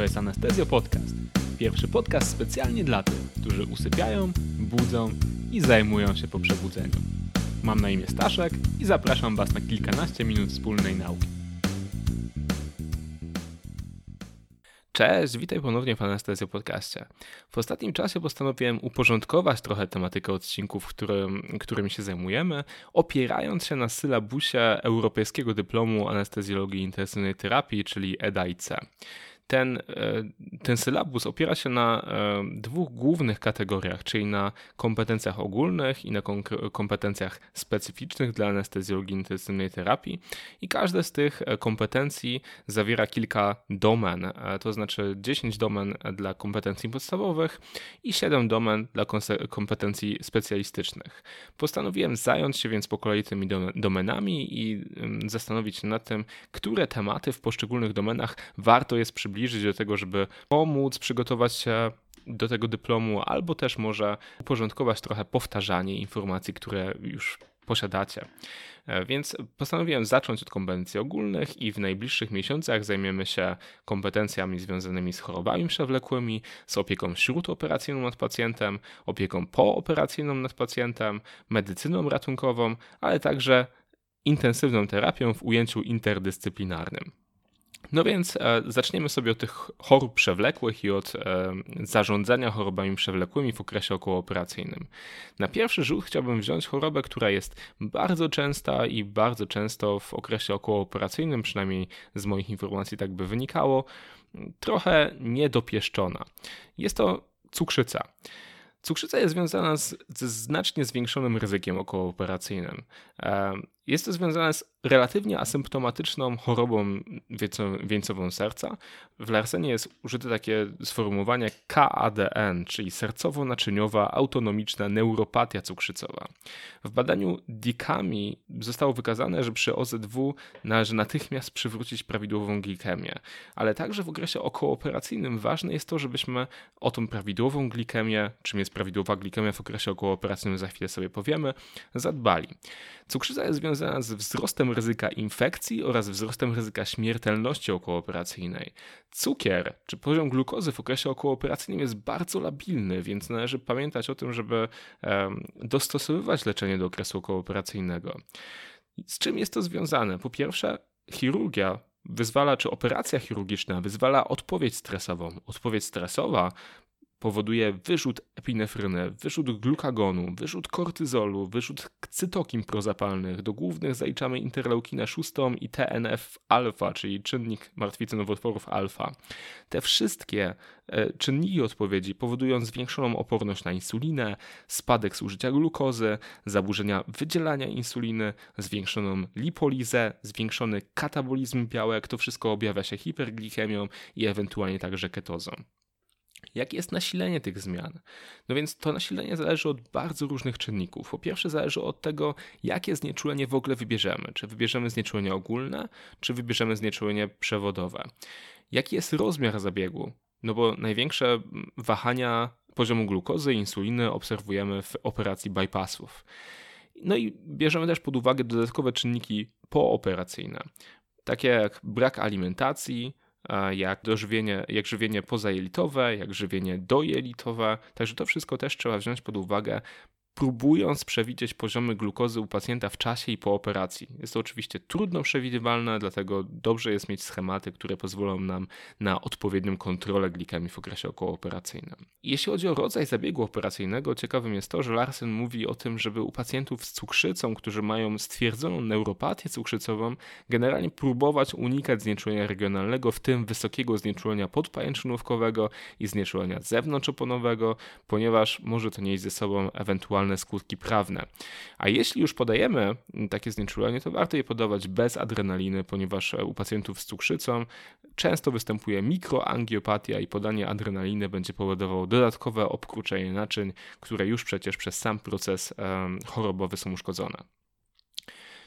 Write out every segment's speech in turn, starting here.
To jest Anestezjo Podcast. Pierwszy podcast specjalnie dla tych, którzy usypiają, budzą i zajmują się po przebudzeniu. Mam na imię Staszek i zapraszam Was na kilkanaście minut wspólnej nauki. Cześć, witaj ponownie w Anestezjo Podcaście. W ostatnim czasie postanowiłem uporządkować trochę tematykę odcinków, którym, którymi się zajmujemy, opierając się na sylabusie Europejskiego Dyplomu Anestezjologii Intensywnej Terapii, czyli EDAIC ten, e, ten sylabus opiera się na e, dwóch głównych kategoriach, czyli na kompetencjach ogólnych i na kompetencjach specyficznych dla anestezjologii intensywnej terapii. I każde z tych e, kompetencji zawiera kilka domen, to znaczy 10 domen dla kompetencji podstawowych i 7 domen dla kompetencji specjalistycznych. Postanowiłem zająć się więc po kolei tymi domenami i zastanowić się nad tym, które tematy w poszczególnych domenach warto jest przybliżyć przybliżyć do tego, żeby pomóc przygotować się do tego dyplomu, albo też może uporządkować trochę powtarzanie informacji, które już posiadacie. E, więc postanowiłem zacząć od kompetencji ogólnych i w najbliższych miesiącach zajmiemy się kompetencjami związanymi z chorobami przewlekłymi, z opieką śródoperacyjną nad pacjentem, opieką pooperacyjną nad pacjentem, medycyną ratunkową, ale także intensywną terapią w ujęciu interdyscyplinarnym. No więc e, zaczniemy sobie od tych chorób przewlekłych i od e, zarządzania chorobami przewlekłymi w okresie okołooperacyjnym. Na pierwszy rzut chciałbym wziąć chorobę, która jest bardzo częsta i bardzo często w okresie okołooperacyjnym, przynajmniej z moich informacji tak by wynikało, trochę niedopieszczona. Jest to cukrzyca. Cukrzyca jest związana z, ze znacznie zwiększonym ryzykiem okołooperacyjnym. Jest to związane z relatywnie asymptomatyczną chorobą wieńcową serca. W Larsenie jest użyte takie sformułowanie KADN, czyli sercowo-naczyniowa autonomiczna neuropatia cukrzycowa. W badaniu DICAMI zostało wykazane, że przy OZW należy natychmiast przywrócić prawidłową glikemię, ale także w okresie okołooperacyjnym ważne jest to, żebyśmy o tą prawidłową glikemię, czym jest prawidłowa glikemia w okresie okołooperacyjnym, za chwilę sobie powiemy, zadbali. Cukrzyca jest związana z wzrostem ryzyka infekcji oraz wzrostem ryzyka śmiertelności okołooperacyjnej. Cukier czy poziom glukozy w okresie okołooperacyjnym jest bardzo labilny, więc należy pamiętać o tym, żeby dostosowywać leczenie do okresu okołooperacyjnego. Z czym jest to związane? Po pierwsze, chirurgia wyzwala, czy operacja chirurgiczna wyzwala odpowiedź stresową. Odpowiedź stresowa powoduje wyrzut epinefryny, wyrzut glukagonu, wyrzut kortyzolu, wyrzut cytokin prozapalnych. Do głównych zaliczamy interleukinę 6 i TNF-alfa, czyli czynnik martwicy nowotworów alfa. Te wszystkie e, czynniki odpowiedzi powodują zwiększoną oporność na insulinę, spadek zużycia glukozy, zaburzenia wydzielania insuliny, zwiększoną lipolizę, zwiększony katabolizm białek. To wszystko objawia się hiperglikemią i ewentualnie także ketozą. Jakie jest nasilenie tych zmian? No więc to nasilenie zależy od bardzo różnych czynników. Po pierwsze, zależy od tego, jakie znieczulenie w ogóle wybierzemy. Czy wybierzemy znieczulenie ogólne, czy wybierzemy znieczulenie przewodowe. Jaki jest rozmiar zabiegu? No bo największe wahania poziomu glukozy i insuliny obserwujemy w operacji bypassów. No i bierzemy też pod uwagę dodatkowe czynniki pooperacyjne, takie jak brak alimentacji, jak dożywienie, jak żywienie pozajelitowe, jak żywienie dojelitowe. Także to wszystko też trzeba wziąć pod uwagę próbując przewidzieć poziomy glukozy u pacjenta w czasie i po operacji. Jest to oczywiście trudno przewidywalne, dlatego dobrze jest mieć schematy, które pozwolą nam na odpowiednią kontrolę glikemii w okresie okołooperacyjnym. Jeśli chodzi o rodzaj zabiegu operacyjnego, ciekawym jest to, że Larsen mówi o tym, żeby u pacjentów z cukrzycą, którzy mają stwierdzoną neuropatię cukrzycową, generalnie próbować unikać znieczulenia regionalnego, w tym wysokiego znieczulenia podpajęczynówkowego i znieczulenia zewnątrzoponowego, ponieważ może to nieść ze sobą ewentualne ewentualne skutki prawne. A jeśli już podajemy takie znieczulenie, to warto je podawać bez adrenaliny, ponieważ u pacjentów z cukrzycą często występuje mikroangiopatia i podanie adrenaliny będzie powodowało dodatkowe obkruczenie naczyń, które już przecież przez sam proces chorobowy są uszkodzone.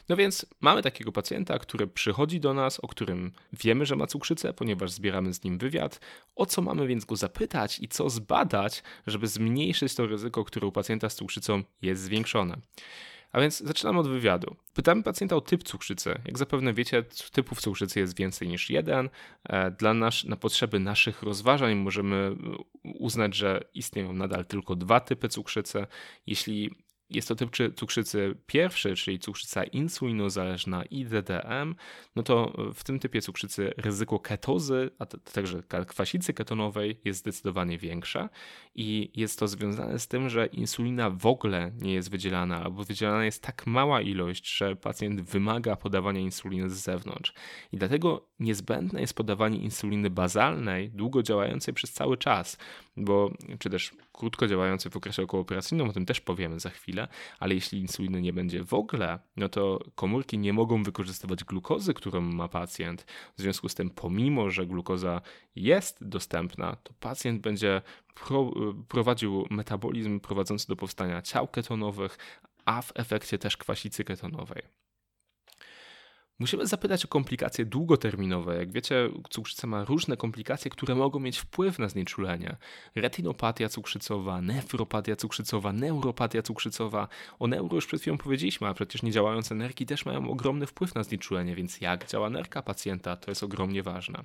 No więc mamy takiego pacjenta, który przychodzi do nas, o którym wiemy, że ma cukrzycę, ponieważ zbieramy z nim wywiad. O co mamy więc go zapytać i co zbadać, żeby zmniejszyć to ryzyko, które u pacjenta z cukrzycą jest zwiększone. A więc zaczynamy od wywiadu. Pytamy pacjenta o typ cukrzycy. Jak zapewne wiecie, typów cukrzycy jest więcej niż jeden. E, dla nas, na potrzeby naszych rozważań możemy uznać, że istnieją nadal tylko dwa typy cukrzycy. Jeśli jest to typ cukrzycy pierwszy, czyli cukrzyca insulinozależna IDDM, no to w tym typie cukrzycy ryzyko ketozy, a także kwasicy ketonowej jest zdecydowanie większe i jest to związane z tym, że insulina w ogóle nie jest wydzielana albo wydzielana jest tak mała ilość, że pacjent wymaga podawania insuliny z zewnątrz. I dlatego niezbędne jest podawanie insuliny bazalnej, długo działającej przez cały czas, bo czy też krótko działającej w okresie okołooperacyjnym, o tym też powiemy za chwilę, ale jeśli insuliny nie będzie w ogóle, no to komórki nie mogą wykorzystywać glukozy, którą ma pacjent. W związku z tym, pomimo że glukoza jest dostępna, to pacjent będzie pro, prowadził metabolizm prowadzący do powstania ciał ketonowych, a w efekcie też kwasicy ketonowej. Musimy zapytać o komplikacje długoterminowe. Jak wiecie, cukrzyca ma różne komplikacje, które mogą mieć wpływ na znieczulenie. Retinopatia cukrzycowa, nefropatia cukrzycowa, neuropatia cukrzycowa. O neuro już przed chwilą powiedzieliśmy, a przecież niedziałające nerki też mają ogromny wpływ na znieczulenie, więc jak działa nerka pacjenta, to jest ogromnie ważne.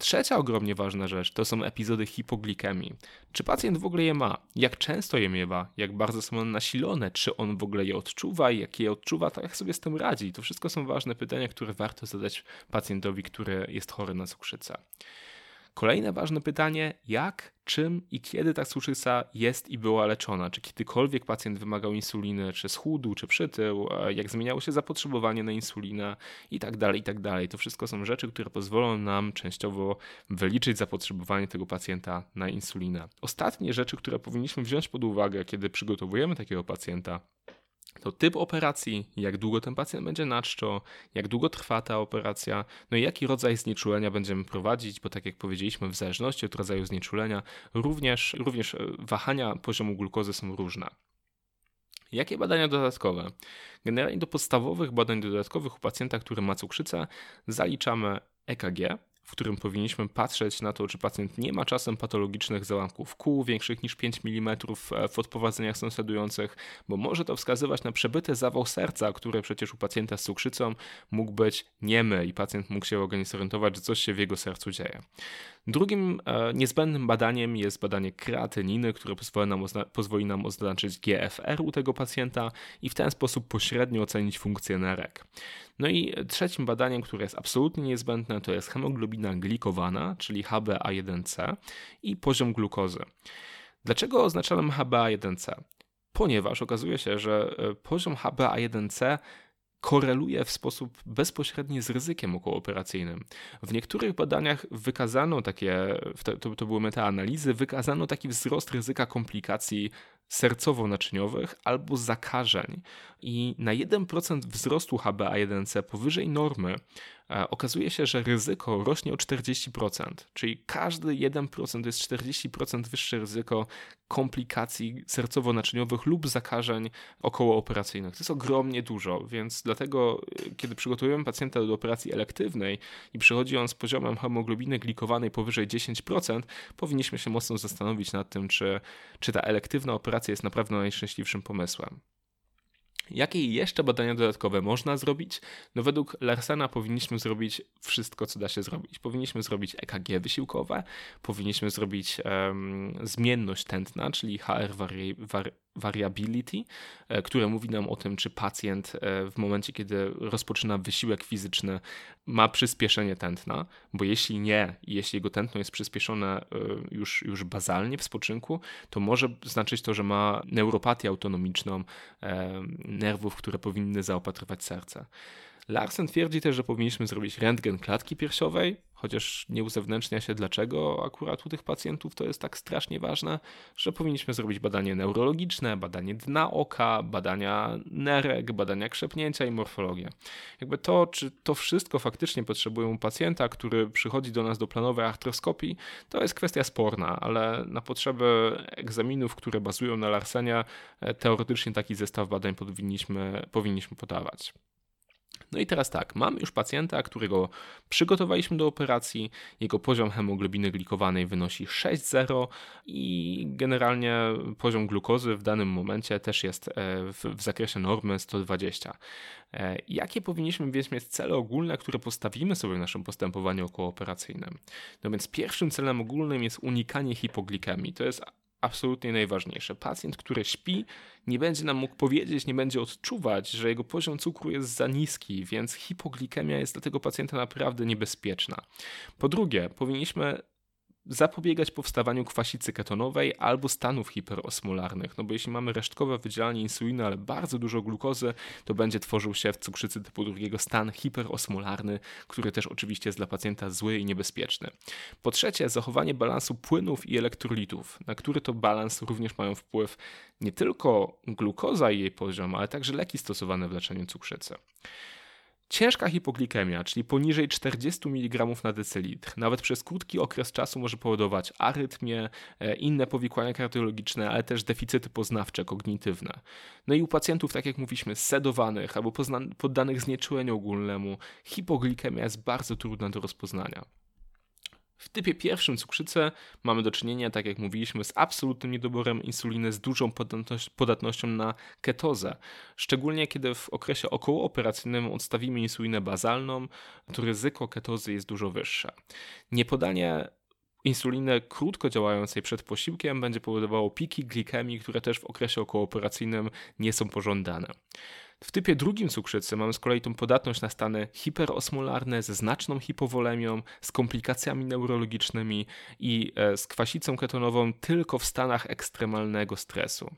Trzecia ogromnie ważna rzecz to są epizody hipoglikemii. Czy pacjent w ogóle je ma? Jak często je miewa? Jak bardzo są one nasilone? Czy on w ogóle je odczuwa? Jak je odczuwa, to jak sobie z tym radzi? To wszystko są ważne pytania, które warto zadać pacjentowi, który jest chory na cukrzycę. Kolejne ważne pytanie, jak, czym i kiedy ta cukrzyca jest i była leczona? Czy kiedykolwiek pacjent wymagał insuliny, czy schudł, czy przytył, jak zmieniało się zapotrzebowanie na insulinę i tak dalej, i tak dalej. To wszystko są rzeczy, które pozwolą nam częściowo wyliczyć zapotrzebowanie tego pacjenta na insulinę. Ostatnie rzeczy, które powinniśmy wziąć pod uwagę, kiedy przygotowujemy takiego pacjenta, to typ operacji, jak długo ten pacjent będzie na czczo, jak długo trwa ta operacja, no i jaki rodzaj znieczulenia będziemy prowadzić, bo tak jak powiedzieliśmy, w zależności od rodzaju znieczulenia, również, również e, wahania poziomu glukozy są różne. Jakie badania dodatkowe? Generalnie do podstawowych badań dodatkowych u pacjenta, który ma cukrzycę, zaliczamy EKG, w którym powinniśmy patrzeć na to, czy pacjent nie ma czasem patologicznych załamków kół większych niż 5 mm e, w odprowadzeniach sąsiadujących, bo może to wskazywać na przebyty zawał serca, który przecież u pacjenta z cukrzycą mógł być niemy i pacjent mógł się nie zorientować, że coś się w jego sercu dzieje. Drugim e, niezbędnym badaniem jest badanie kreatyniny, które pozwoli nam, pozwoli nam oznaczyć GFR u tego pacjenta i w ten sposób pośrednio ocenić funkcję nerek. No i trzecim badaniem, które jest absolutnie niezbędne, to jest hemoglobina glikowana, czyli HbA1c i poziom glukozy. Dlaczego oznaczałem HbA1c? Ponieważ okazuje się, że e, poziom HbA1c koreluje w sposób bezpośredni z ryzykiem okołooperacyjnym. W niektórych badaniach wykazano takie, to, to były metaanalizy, wykazano taki wzrost ryzyka komplikacji sercowo-naczyniowych albo zakażeń. I na 1% wzrostu HbA1c powyżej normy e, okazuje się, że ryzyko rośnie o 40%, czyli każdy 1% to jest 40% wyższe ryzyko komplikacji sercowo-naczyniowych lub zakażeń okołooperacyjnych. To jest ogromnie dużo, więc dlatego e, kiedy przygotowujemy pacjenta do operacji elektywnej i przychodzi on z poziomem hemoglobiny glikowanej powyżej 10%, powinniśmy się mocno zastanowić nad tym, czy, czy ta elektywna operacja jest naprawdę najszczęśliwszym pomysłem. Jakie jeszcze badania dodatkowe można zrobić? No według Larsena powinniśmy zrobić wszystko, co da się zrobić. Powinniśmy zrobić EKG wysiłkowe, powinniśmy zrobić um, zmienność tętna, czyli HR vari, variability, e, które mówi nam o tym, czy pacjent e, w momencie, kiedy rozpoczyna wysiłek fizyczny, ma przyspieszenie tętna, bo jeśli nie, jeśli jego tętno jest przyspieszone e, już, już bazalnie w spoczynku, to może znaczyć to, że ma neuropatię autonomiczną nerwów, które powinny zaopatrywać serce. Larsen twierdzi też, że powinniśmy zrobić rentgen klatki piersiowej, chociaż nie uzewnętrznia się dlaczego akurat u tych pacjentów to jest tak strasznie ważne, że powinniśmy zrobić badanie neurologiczne, badanie dna oka, badania nerek, badania krzepnięcia i morfologię. Jakby to, czy to wszystko faktycznie potrzebują pacjenta, który przychodzi do nas do planowej artroskopii, to jest kwestia sporna, ale na potrzeby egzaminów, które bazują na Larsenia, teoretycznie taki zestaw badań powinniśmy, powinniśmy podawać. No i teraz tak, mamy już pacjenta, którego przygotowaliśmy do operacji. Jego poziom hemoglobiny glikowanej wynosi 6,0 i generalnie poziom glukozy w danym momencie też jest e, w, w zakresie normy 120. E, jakie powinniśmy więc mieć cele ogólne, które postawimy sobie w naszym postępowaniu okołooperacyjnym? No więc pierwszym celem ogólnym jest unikanie hipoglikemii. To jest absolutnie najważniejsze. Pacjent, który śpi, nie będzie nam mógł powiedzieć, nie będzie odczuwać, że jego poziom cukru jest za niski, więc hipoglikemia jest dla tego pacjenta naprawdę niebezpieczna. Po drugie, powinniśmy zapobiegać powstawaniu kwasicy ketonowej albo stanów hiperosmolarnych. No bo jeśli mamy resztkowe wydzielanie insuliny, ale bardzo dużo glukozy, to będzie tworzył się w cukrzycy typu drugiego stan hiperosmolarny, który też oczywiście jest dla pacjenta zły i niebezpieczny. Po trzecie, zachowanie balansu płynów i elektrolitów, na który to balans również mają wpływ nie tylko glukoza i jej poziom, ale także leki stosowane w leczeniu cukrzycy. Ciężka hipoglikemia, czyli poniżej 40 mg na decylitr, nawet przez krótki okres czasu może powodować arytmię, e, inne powikłania kardiologiczne, ale też deficyty poznawcze, kognitywne. No i u pacjentów, tak jak mówiliśmy, sedowanych albo poddanych znieczuleniu ogólnemu, hipoglikemia jest bardzo trudna do rozpoznania. W typie pierwszym cukrzycę mamy do czynienia, tak jak mówiliśmy, z absolutnym niedoborem insuliny, z dużą podatnością na ketozę. Szczególnie kiedy w okresie okołooperacyjnym odstawimy insulinę bazalną, to ryzyko ketozy jest dużo wyższe. Niepodanie insuliny krótko działającej przed posiłkiem będzie powodowało piki glikemii, które też w okresie okołooperacyjnym nie są pożądane. W typie drugim cukrzycy mamy z kolei tą podatność na stany hiperosmolarne ze znaczną hipowolemią, z komplikacjami neurologicznymi i e, z kwasicą ketonową tylko w stanach ekstremalnego stresu.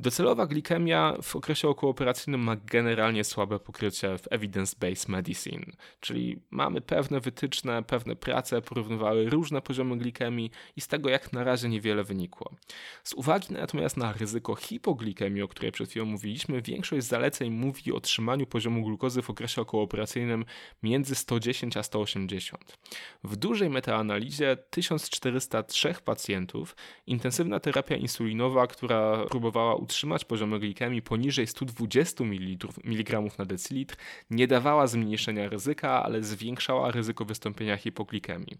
Docelowa glikemia w okresie okołooperacyjnym ma generalnie słabe pokrycie w evidence-based medicine, czyli mamy pewne wytyczne, pewne prace porównywały różne poziomy glikemii i z tego jak na razie niewiele wynikło. Z uwagi natomiast na ryzyko hipoglikemii, o której przed chwilą mówiliśmy, większość zaleceń mówi o trzymaniu poziomu glukozy w okresie okołooperacyjnym między 110 a 180. W dużej metaanalizie 1403 pacjentów intensywna terapia insulinowa, która próbowała utrzymać poziomy glikemii poniżej 120 mg na decylitr, nie dawała zmniejszenia ryzyka, ale zwiększała ryzyko wystąpienia hipoglikemii.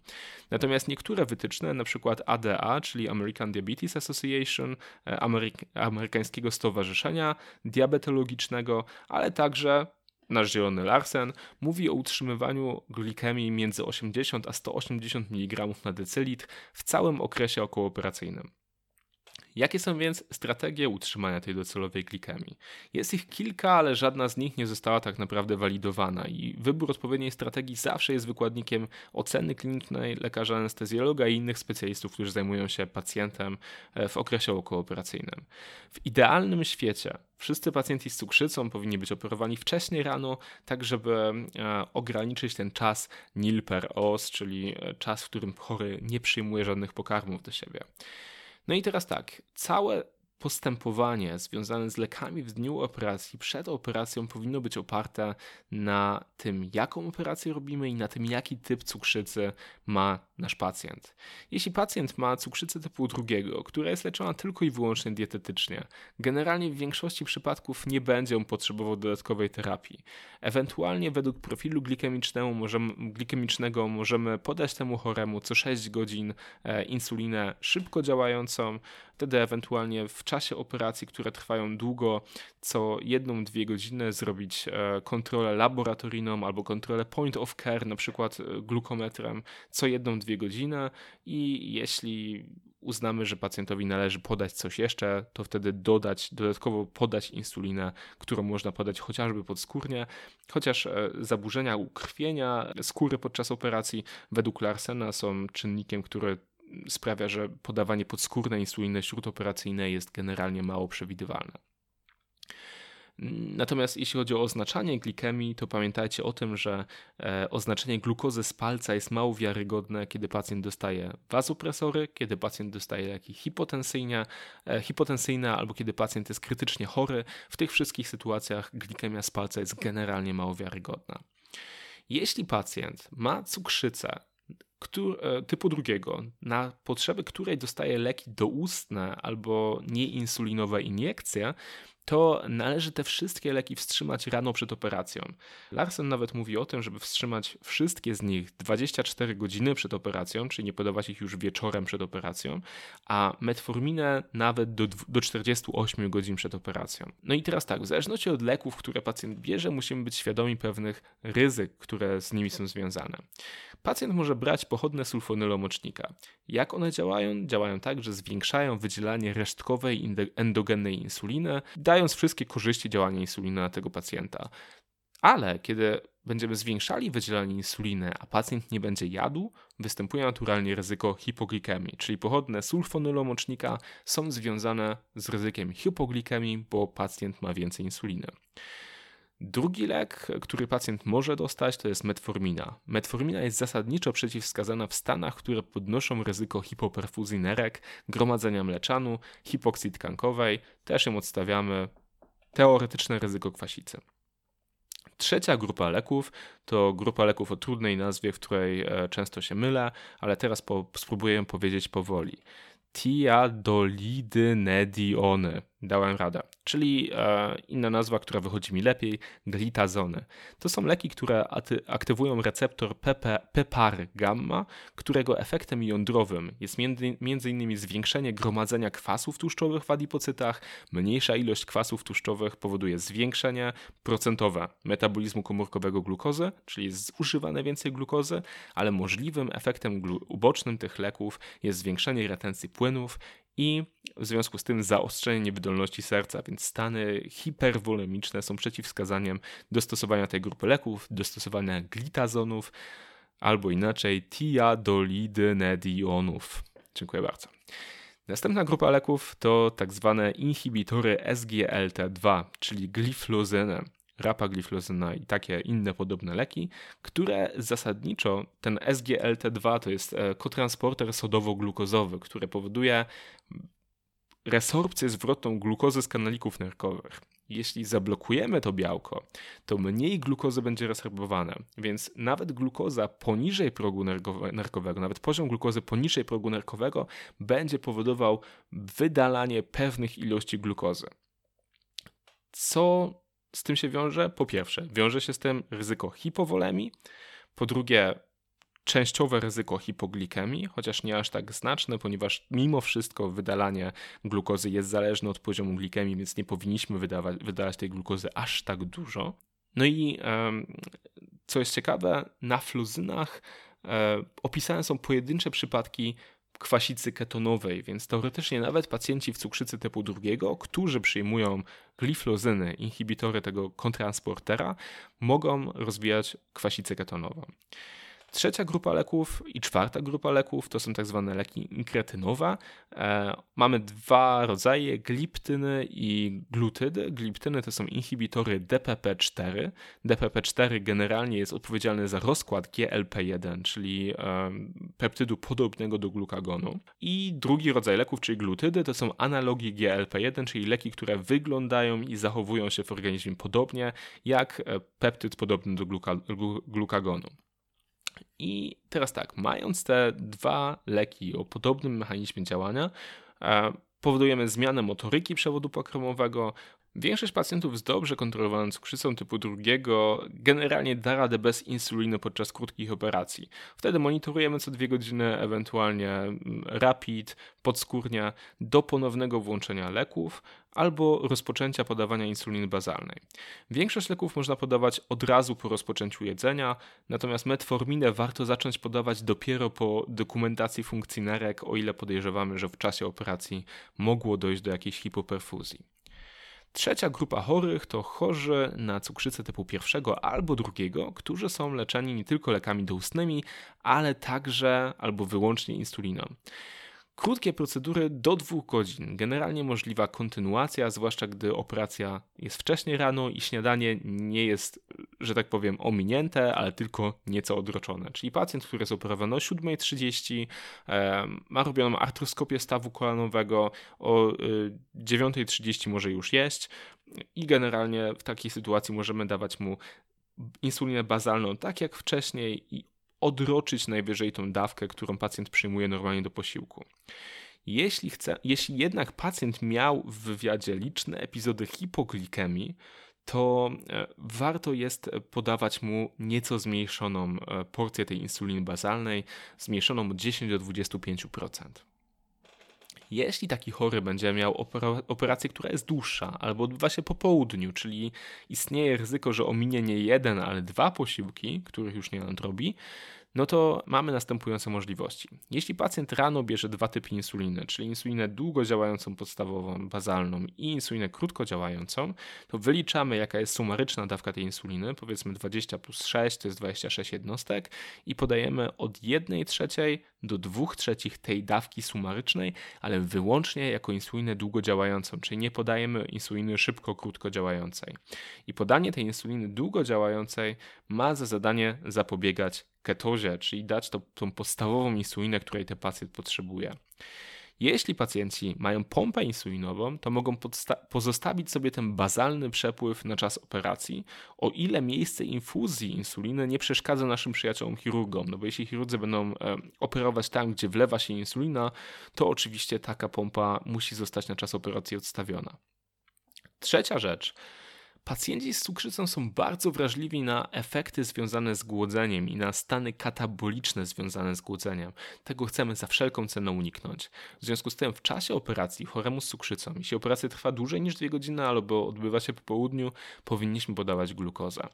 Natomiast niektóre wytyczne, np. ADA, czyli American Diabetes Association, e, Ameryk amerykańskiego stowarzyszenia diabetologicznego, ale także nasz zielony Larsen mówi o utrzymywaniu glikemii między 80 a 180 mg na decylitr w całym okresie okołooperacyjnym. Jakie są więc strategie utrzymania tej docelowej glikemii? Jest ich kilka, ale żadna z nich nie została tak naprawdę walidowana i wybór odpowiedniej strategii zawsze jest wykładnikiem oceny klinicznej lekarza anestezjologa i innych specjalistów, którzy zajmują się pacjentem e, w okresie okołooperacyjnym. W idealnym świecie wszyscy pacjenci z cukrzycą powinni być operowani wcześniej rano, tak żeby e, ograniczyć ten czas nil per os, czyli e, czas, w którym chory nie przyjmuje żadnych pokarmów do siebie. No i teraz tak, całe postępowanie związane z lekami w dniu operacji, przed operacją powinno być oparte na tym, jaką operację robimy i na tym, jaki typ cukrzycy ma nasz pacjent. Jeśli pacjent ma cukrzycę typu drugiego, która jest leczona tylko i wyłącznie dietetycznie, generalnie w większości przypadków nie będzie on potrzebował dodatkowej terapii. Ewentualnie według profilu glikemicznego możemy, glikemicznego możemy podać temu choremu co 6 godzin e, insulinę szybko działającą, wtedy ewentualnie w czasie operacji, które trwają długo, co jedną, dwie godziny zrobić e, kontrolę laboratoryjną albo kontrolę point of care, na przykład e, glukometrem, co jedną, dwie godziny. I jeśli uznamy, że pacjentowi należy podać coś jeszcze, to wtedy dodać, dodatkowo podać insulinę, którą można podać chociażby podskórnie, chociaż e, zaburzenia ukrwienia skóry podczas operacji według Larsena są czynnikiem, który sprawia, że podawanie podskórnej insuliny śródoperacyjnej jest generalnie mało przewidywalne. Natomiast jeśli chodzi o oznaczanie glikemii, to pamiętajcie o tym, że e, oznaczenie glukozy z palca jest mało wiarygodne, kiedy pacjent dostaje wazopresory, kiedy pacjent dostaje leki hipotensyjne, e, hipotensyjne albo kiedy pacjent jest krytycznie chory. W tych wszystkich sytuacjach glikemia z palca jest generalnie mało wiarygodna. Jeśli pacjent ma cukrzycę, E, typu drugiego, na potrzeby której dostaje leki doustne albo nieinsulinowe iniekcje, to należy te wszystkie leki wstrzymać rano przed operacją. Larsen nawet mówi o tym, żeby wstrzymać wszystkie z nich 24 godziny przed operacją, czyli nie podawać ich już wieczorem przed operacją, a metforminę nawet do, do 48 godzin przed operacją. No i teraz tak, w zależności od leków, które pacjent bierze, musimy być świadomi pewnych ryzyk, które z nimi są związane. Pacjent może brać pochodne sulfonylomocznika. Jak one działają? Działają tak, że zwiększają wydzielanie resztkowej endogennej insuliny, dając wszystkie korzyści działania insuliny na tego pacjenta. Ale kiedy będziemy zwiększali wydzielanie insuliny, a pacjent nie będzie jadł, występuje naturalnie ryzyko hipoglikemii, czyli pochodne sulfonylomocznika są związane z ryzykiem hipoglikemii, bo pacjent ma więcej insuliny. Drugi lek, który pacjent może dostać, to jest metformina. Metformina jest zasadniczo przeciwwskazana w stanach, które podnoszą ryzyko hipoperfuzji nerek, gromadzenia mleczanu, hipoksji tkankowej. Też ją odstawiamy teoretyczne ryzyko kwasicy. Trzecia grupa leków to grupa leków o trudnej nazwie, w której e, często się mylę, ale teraz po, spróbuję powiedzieć powoli. Tiadolidynediony. Dałem radę. Czyli e, inna nazwa, która wychodzi mi lepiej, glitazony. To są leki, które aktywują receptor PPAR gamma, którego efektem jądrowym jest między, innymi zwiększenie gromadzenia kwasów tłuszczowych w adipocytach. Mniejsza ilość kwasów tłuszczowych powoduje zwiększenie procentowe metabolizmu komórkowego glukozy, czyli jest zużywane więcej glukozy, ale możliwym efektem ubocznym tych leków jest zwiększenie retencji płynów i w związku z tym zaostrzenie niewydolności serca, więc stany hiperwolemiczne są przeciwwskazaniem do stosowania tej grupy leków, do stosowania glitazonów albo inaczej tiadolidynedionów. Dziękuję bardzo. Następna grupa leków to tak zwane inhibitory SGLT2, czyli gliflozynę rapagliflozyna i takie inne podobne leki, które zasadniczo ten SGLT2 to jest e, kotransporter sodowo-glukozowy, który powoduje resorpcję zwrotną glukozy z kanalików nerkowych. Jeśli zablokujemy to białko, to mniej glukozy będzie resorbowane, więc nawet glukoza poniżej progu nerkowego, nawet poziom glukozy poniżej progu nerkowego będzie powodował wydalanie pewnych ilości glukozy. Co z tym się wiąże? Po pierwsze, wiąże się z tym ryzyko hipowolemii, po drugie, częściowe ryzyko hipoglikemii, chociaż nie aż tak znaczne, ponieważ mimo wszystko wydalanie glukozy jest zależne od poziomu glikemii, więc nie powinniśmy wydawać, wydalać tej glukozy aż tak dużo. No i co jest ciekawe, na fluzynach e, opisane są pojedyncze przypadki kwasicy ketonowej, więc teoretycznie nawet pacjenci w cukrzycy typu drugiego, którzy przyjmują gliflozyny, inhibitory tego kontransportera, mogą rozwijać kwasicę ketonową. Trzecia grupa leków i czwarta grupa leków to są tak zwane leki inkretynowe. E, mamy dwa rodzaje, gliptyny i glutydy. Gliptyny to są inhibitory DPP4. DPP4 generalnie jest odpowiedzialny za rozkład GLP1, czyli e, peptydu podobnego do glukagonu. I drugi rodzaj leków, czyli glutydy, to są analogi GLP1, czyli leki, które wyglądają i zachowują się w organizmie podobnie jak e, peptyd podobny do gluka, glukagonu. I teraz tak, mając te dwa leki o podobnym mechanizmie działania, e, powodujemy zmianę motoryki przewodu pokromowego. Większość pacjentów z dobrze kontrolowaną cukrzycą typu drugiego generalnie da radę bez insuliny podczas krótkich operacji. Wtedy monitorujemy co dwie godziny, ewentualnie mm, rapid, podskórnia, do ponownego włączenia leków albo rozpoczęcia podawania insuliny bazalnej. Większość leków można podawać od razu po rozpoczęciu jedzenia, natomiast metforminę warto zacząć podawać dopiero po dokumentacji funkcji nerek, o ile podejrzewamy, że w czasie operacji mogło dojść do jakiejś hipoperfuzji. Trzecia grupa chorych to chorzy na cukrzycę typu pierwszego albo drugiego, którzy są leczeni nie tylko lekami doustnymi, ale także albo wyłącznie insuliną. Krótkie procedury do dwóch godzin. Generalnie możliwa kontynuacja, zwłaszcza gdy operacja jest wcześniej rano i śniadanie nie jest, że tak powiem, ominięte, ale tylko nieco odroczone. Czyli pacjent, który jest operowany o 7.30, e, ma robioną artroskopię stawu kolanowego, o 9.30 e, może już jeść i generalnie w takiej sytuacji możemy dawać mu insulinę bazalną tak jak wcześniej i odroczyć najwyżej tą dawkę, którą pacjent przyjmuje normalnie do posiłku. Jeśli, chce, jeśli jednak pacjent miał w wywiadzie liczne epizody hipoglikemii, to e, warto jest podawać mu nieco zmniejszoną e, porcję tej insuliny bazalnej, zmniejszoną od 10 do 25%. Jeśli taki chory będzie miał operację, która jest dłuższa albo odbywa się po południu, czyli istnieje ryzyko, że ominie nie jeden, ale dwa posiłki, których już nie nadrobi, no to mamy następujące możliwości. Jeśli pacjent rano bierze dwa typy insuliny, czyli insulinę długo działającą podstawową, bazalną i insulinę krótko działającą, to wyliczamy jaka jest sumaryczna dawka tej insuliny, powiedzmy 20 plus 6 to jest 26 jednostek i podajemy od 1 trzeciej do 2 trzecich tej dawki sumarycznej, ale wyłącznie jako insulinę długo działającą, czyli nie podajemy insuliny szybko, krótko działającej. I podanie tej insuliny długo działającej ma za zadanie zapobiegać ketozie, czyli dać to, tą podstawową insulinę, której ten pacjent potrzebuje. Jeśli pacjenci mają pompę insulinową, to mogą pozostawić sobie ten bazalny przepływ na czas operacji, o ile miejsce infuzji insuliny nie przeszkadza naszym przyjaciołom chirurgom. No bo jeśli chirurdzy będą e, operować tam, gdzie wlewa się insulina, to oczywiście taka pompa musi zostać na czas operacji odstawiona. Trzecia rzecz Pacjenci z cukrzycą są bardzo wrażliwi na efekty związane z głodzeniem i na stany kataboliczne związane z głodzeniem. Tego chcemy za wszelką cenę uniknąć. W związku z tym w czasie operacji choremu z cukrzycą, jeśli operacja trwa dłużej niż 2 godziny albo odbywa się po południu, powinniśmy podawać glukozę.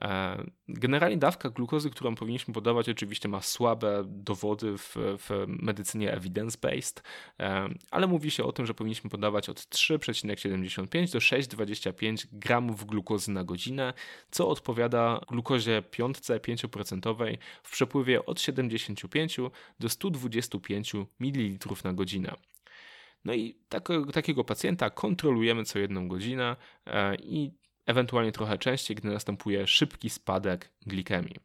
E, generalnie dawka glukozy, którą powinniśmy podawać, oczywiście ma słabe dowody w, w medycynie evidence-based, e, ale mówi się o tym, że powinniśmy podawać od 3,75 do 6,25 gramów glukozy na godzinę, co odpowiada glukozie piątce 5% w przepływie od 75 do 125 ml na godzinę. No i tak, takiego pacjenta kontrolujemy co jedną godzinę e, i ewentualnie trochę częściej, gdy następuje szybki spadek glikemii.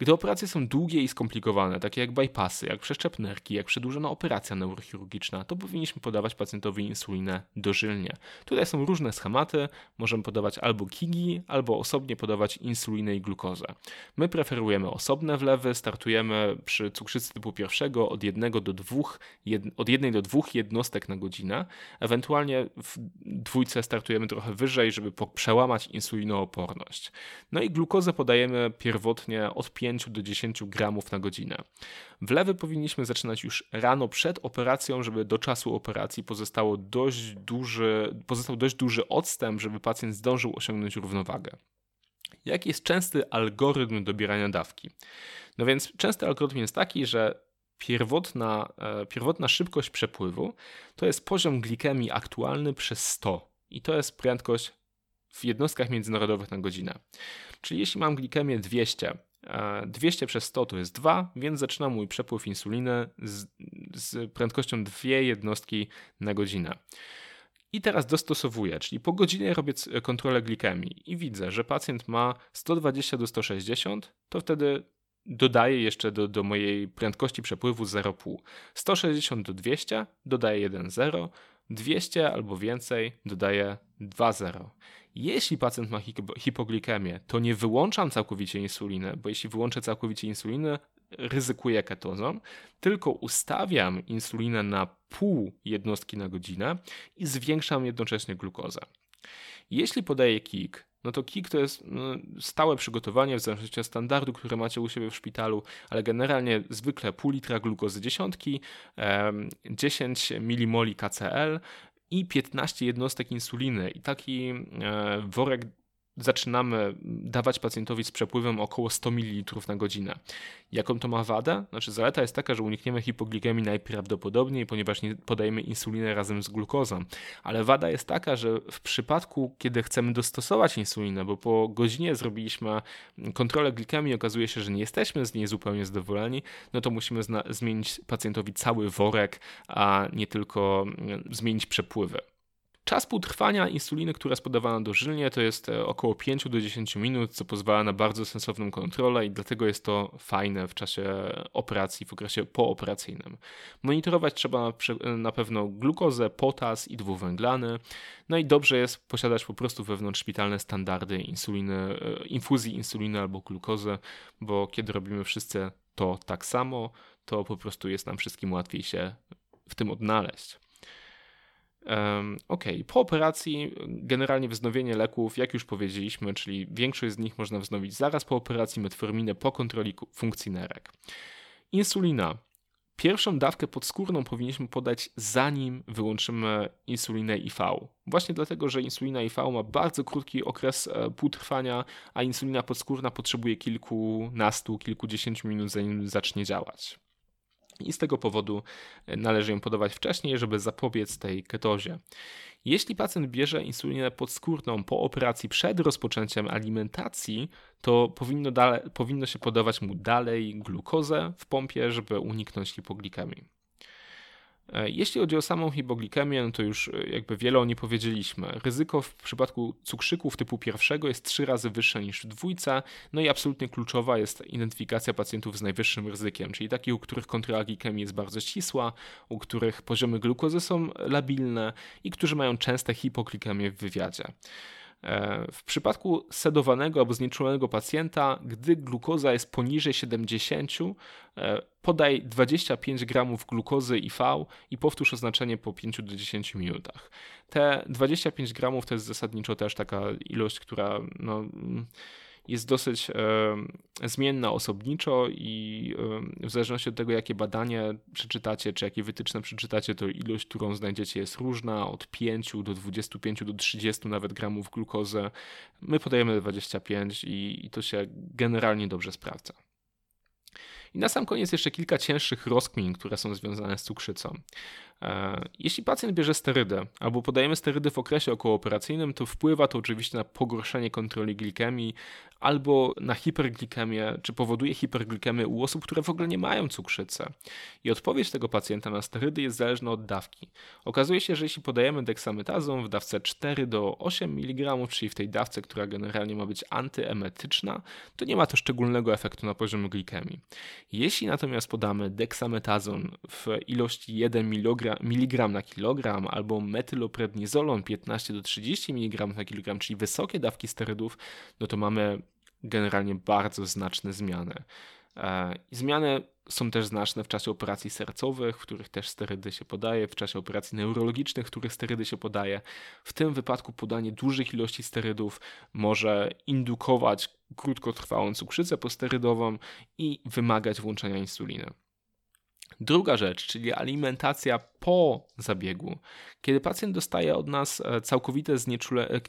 Gdy operacje są długie i skomplikowane, takie jak bypassy, jak przeszczep nerki, jak przedłużona operacja neurochirurgiczna, to powinniśmy podawać pacjentowi insulinę dożylnie. Tutaj są różne schematy, możemy podawać albo KIGI, albo osobnie podawać insulinę i glukozę. My preferujemy osobne wlewy, startujemy przy cukrzycy typu pierwszego od 1 do 2, jed, od 1 do 2 jednostek na godzinę, ewentualnie w dwójce startujemy trochę wyżej, żeby przełamać insulinooporność. No i glukozę podajemy pierwotnie od 5 5 do 10 gramów na godzinę. Wlewy powinniśmy zaczynać już rano przed operacją, żeby do czasu operacji pozostało dość duży, pozostał dość duży odstęp, żeby pacjent zdążył osiągnąć równowagę. Jaki jest częsty algorytm dobierania dawki? No więc częsty algorytm jest taki, że pierwotna, e, pierwotna szybkość przepływu to jest poziom glikemii aktualny przez 100 i to jest prędkość w jednostkach międzynarodowych na godzinę. Czyli jeśli mam glikemię 200, 200 przez 100 to jest 2, więc zaczyna mój przepływ insuliny z, z prędkością 2 jednostki na godzinę. I teraz dostosowuję, czyli po godzinie robię kontrolę glikemii i widzę, że pacjent ma 120 do 160, to wtedy dodaję jeszcze do, do mojej prędkości przepływu 0,5. 160 do 200 dodaję 1,0, 200 albo więcej dodaję 2,0. Jeśli pacjent ma hipoglikemię, to nie wyłączam całkowicie insuliny, bo jeśli wyłączę całkowicie insulinę, ryzykuję ketozą, tylko ustawiam insulinę na pół jednostki na godzinę i zwiększam jednocześnie glukozę. Jeśli podaję KIK, no to KIK to jest no, stałe przygotowanie w zależności od standardu, który macie u siebie w szpitalu, ale generalnie zwykle pół litra glukozy dziesiątki, 10 mmol KCL i 15 jednostek insuliny. I taki e, worek zaczynamy dawać pacjentowi z przepływem około 100 ml na godzinę. Jaką to ma wadę? Znaczy zaleta jest taka, że unikniemy hipoglikemii najprawdopodobniej, ponieważ nie podajemy insulinę razem z glukozą. Ale wada jest taka, że w przypadku, kiedy chcemy dostosować insulinę, bo po godzinie zrobiliśmy kontrolę glikemii, okazuje się, że nie jesteśmy z niej zupełnie zadowoleni, no to musimy zmienić pacjentowi cały worek, a nie tylko mm, zmienić przepływy. Czas półtrwania insuliny, która jest podawana dożylnie, to jest e, około 5 do 10 minut, co pozwala na bardzo sensowną kontrolę i dlatego jest to fajne w czasie operacji, w okresie pooperacyjnym. Monitorować trzeba na pewno glukozę, potas i dwuwęglany. No i dobrze jest posiadać po prostu wewnątrz szpitalne standardy insuliny, e, infuzji insuliny albo glukozy, bo kiedy robimy wszyscy to tak samo, to po prostu jest nam wszystkim łatwiej się w tym odnaleźć. Ok, po operacji generalnie wznowienie leków, jak już powiedzieliśmy, czyli większość z nich można wznowić zaraz po operacji, metforminę po kontroli funkcji nerek. Insulina. Pierwszą dawkę podskórną powinniśmy podać zanim wyłączymy insulinę IV. Właśnie dlatego, że insulina IV ma bardzo krótki okres e, półtrwania, a insulina podskórna potrzebuje kilkunastu, kilkudziesięciu minut zanim zacznie działać i z tego powodu e, należy ją podawać wcześniej, żeby zapobiec tej ketozie. Jeśli pacjent bierze insulinę podskórną po operacji przed rozpoczęciem alimentacji, to powinno, dale, powinno się podawać mu dalej glukozę w pompie, żeby uniknąć hipoglikemii. E, jeśli chodzi o samą hipoglikemię, no to już e, jakby wiele o niej powiedzieliśmy. Ryzyko w przypadku cukrzyków typu pierwszego jest trzy razy wyższe niż w dwójce, no i absolutnie kluczowa jest identyfikacja pacjentów z najwyższym ryzykiem, czyli takich, u których kontrola glikemii jest bardzo ścisła, u których poziomy glukozy są labilne i którzy mają częste hipoglikemię w wywiadzie. E, w przypadku sedowanego albo znieczulonego pacjenta, gdy glukoza jest poniżej 70, e, podaj 25 gramów glukozy IV i powtórz oznaczenie po 5 do 10 minutach. Te 25 gramów to jest zasadniczo też taka ilość, która no, jest dosyć zmienna osobniczo i w zależności od tego, jakie badanie przeczytacie, czy jakie wytyczne przeczytacie, to ilość, którą znajdziecie jest różna, od 5 do 25 do 30 nawet gramów glukozy. My podajemy 25 i, i to się generalnie dobrze sprawdza. I na sam koniec jeszcze kilka cięższych rozkmin, które są związane z cukrzycą. E, jeśli pacjent bierze sterydę albo podajemy sterydy w okresie okołooperacyjnym, to wpływa to oczywiście na pogorszenie kontroli glikemii albo na hiperglikemię, czy powoduje hiperglikemię u osób, które w ogóle nie mają cukrzycy. I odpowiedź tego pacjenta na sterydy jest zależna od dawki. Okazuje się, że jeśli podajemy deksametazą w dawce 4 do 8 mg, czyli w tej dawce, która generalnie ma być antyemetyczna, to nie ma to szczególnego efektu na poziomie glikemii. Jeśli natomiast podamy deksametazon w ilości 1 mg na kilogram albo metyloprednizolon 15 do 30 mg na kilogram, czyli wysokie dawki sterydów, no to mamy generalnie bardzo znaczne zmiany. E, zmiany są też znaczne w czasie operacji sercowych, w których też sterydy się podaje, w czasie operacji neurologicznych, w których sterydy się podaje. W tym wypadku podanie dużych ilości sterydów może indukować krótkotrwałą cukrzycę posterydową i wymagać włączenia insuliny. Druga rzecz, czyli alimentacja po zabiegu. Kiedy pacjent dostaje od nas e, całkowite znieczule, e,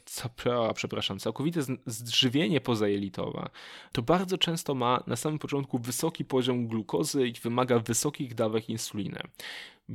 przepraszam, całkowite zżywienie pozajelitowe, to bardzo często ma na samym początku wysoki poziom glukozy i wymaga wysokich dawek insuliny.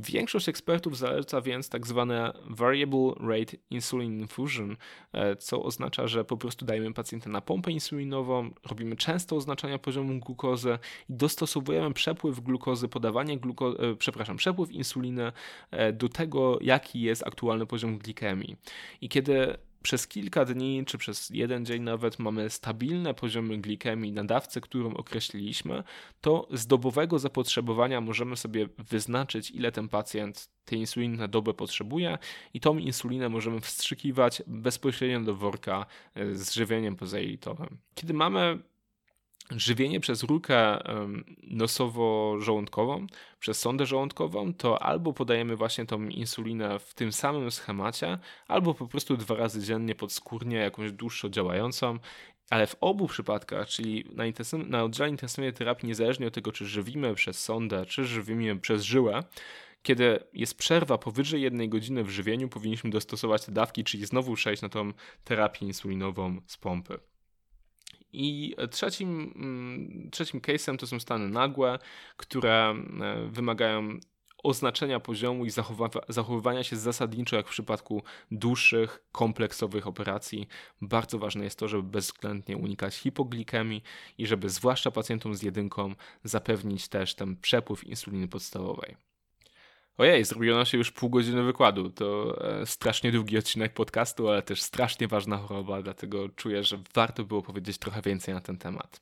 Większość ekspertów zaleca więc tak zwane Variable Rate Insulin Infusion, e, co oznacza, że po prostu dajemy pacjenta na pompę insulinową, robimy często oznaczania poziomu glukozy i dostosowujemy przepływ glukozy, podawanie glukozy, e, przepraszam, przepływ insuliny e, do tego, jaki jest aktualny poziom glikemii. I kiedy przez kilka dni, czy przez jeden dzień nawet mamy stabilne poziomy glikemii na dawce, którą określiliśmy, to z dobowego zapotrzebowania możemy sobie wyznaczyć, ile ten pacjent tej insuliny na dobę potrzebuje i tą insulinę możemy wstrzykiwać bezpośrednio do worka e, z żywieniem pozajelitowym. Kiedy mamy żywienie przez rurkę nosowo-żołądkową, przez sondę żołądkową, to albo podajemy właśnie tą insulinę w tym samym schemacie, albo po prostu dwa razy dziennie podskórnie jakąś dłuższo działającą. Ale w obu przypadkach, czyli na, intensywne, na oddziale intensywnej terapii, niezależnie od tego, czy żywimy przez sondę, czy żywimy przez żyłę, kiedy jest przerwa powyżej jednej godziny w żywieniu, powinniśmy dostosować te dawki, czyli znowu przejść na tą terapię insulinową z pompy. I trzecim, mm, trzecim case'em to są stany nagłe, które e, wymagają oznaczenia poziomu i zachowywania się zasadniczo jak w przypadku dłuższych, kompleksowych operacji. Bardzo ważne jest to, żeby bezwzględnie unikać hipoglikemii i żeby zwłaszcza pacjentom z jedynką zapewnić też ten przepływ insuliny podstawowej. Ojej, zrobiono się już pół godziny wykładu. To e, strasznie długi odcinek podcastu, ale też strasznie ważna choroba, dlatego czuję, że warto było powiedzieć trochę więcej na ten temat.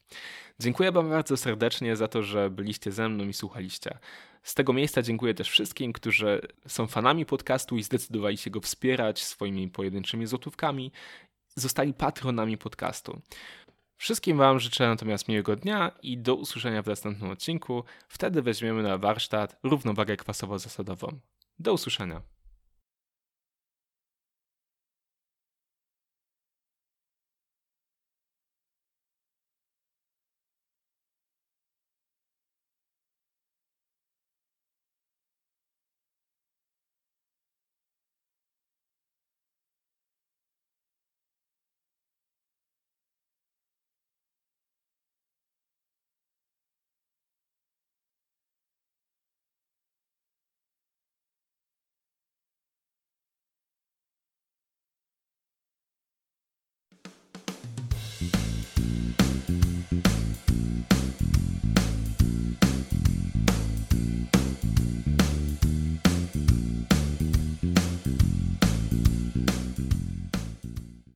Dziękuję Wam bardzo serdecznie za to, że byliście ze mną i słuchaliście. Z tego miejsca dziękuję też wszystkim, którzy są fanami podcastu i zdecydowali się go wspierać swoimi pojedynczymi złotówkami, zostali patronami podcastu. Wszystkim Wam życzę natomiast miłego dnia i do usłyszenia w następnym odcinku. Wtedy weźmiemy na warsztat równowagę kwasowo-zasadową. Do usłyszenia.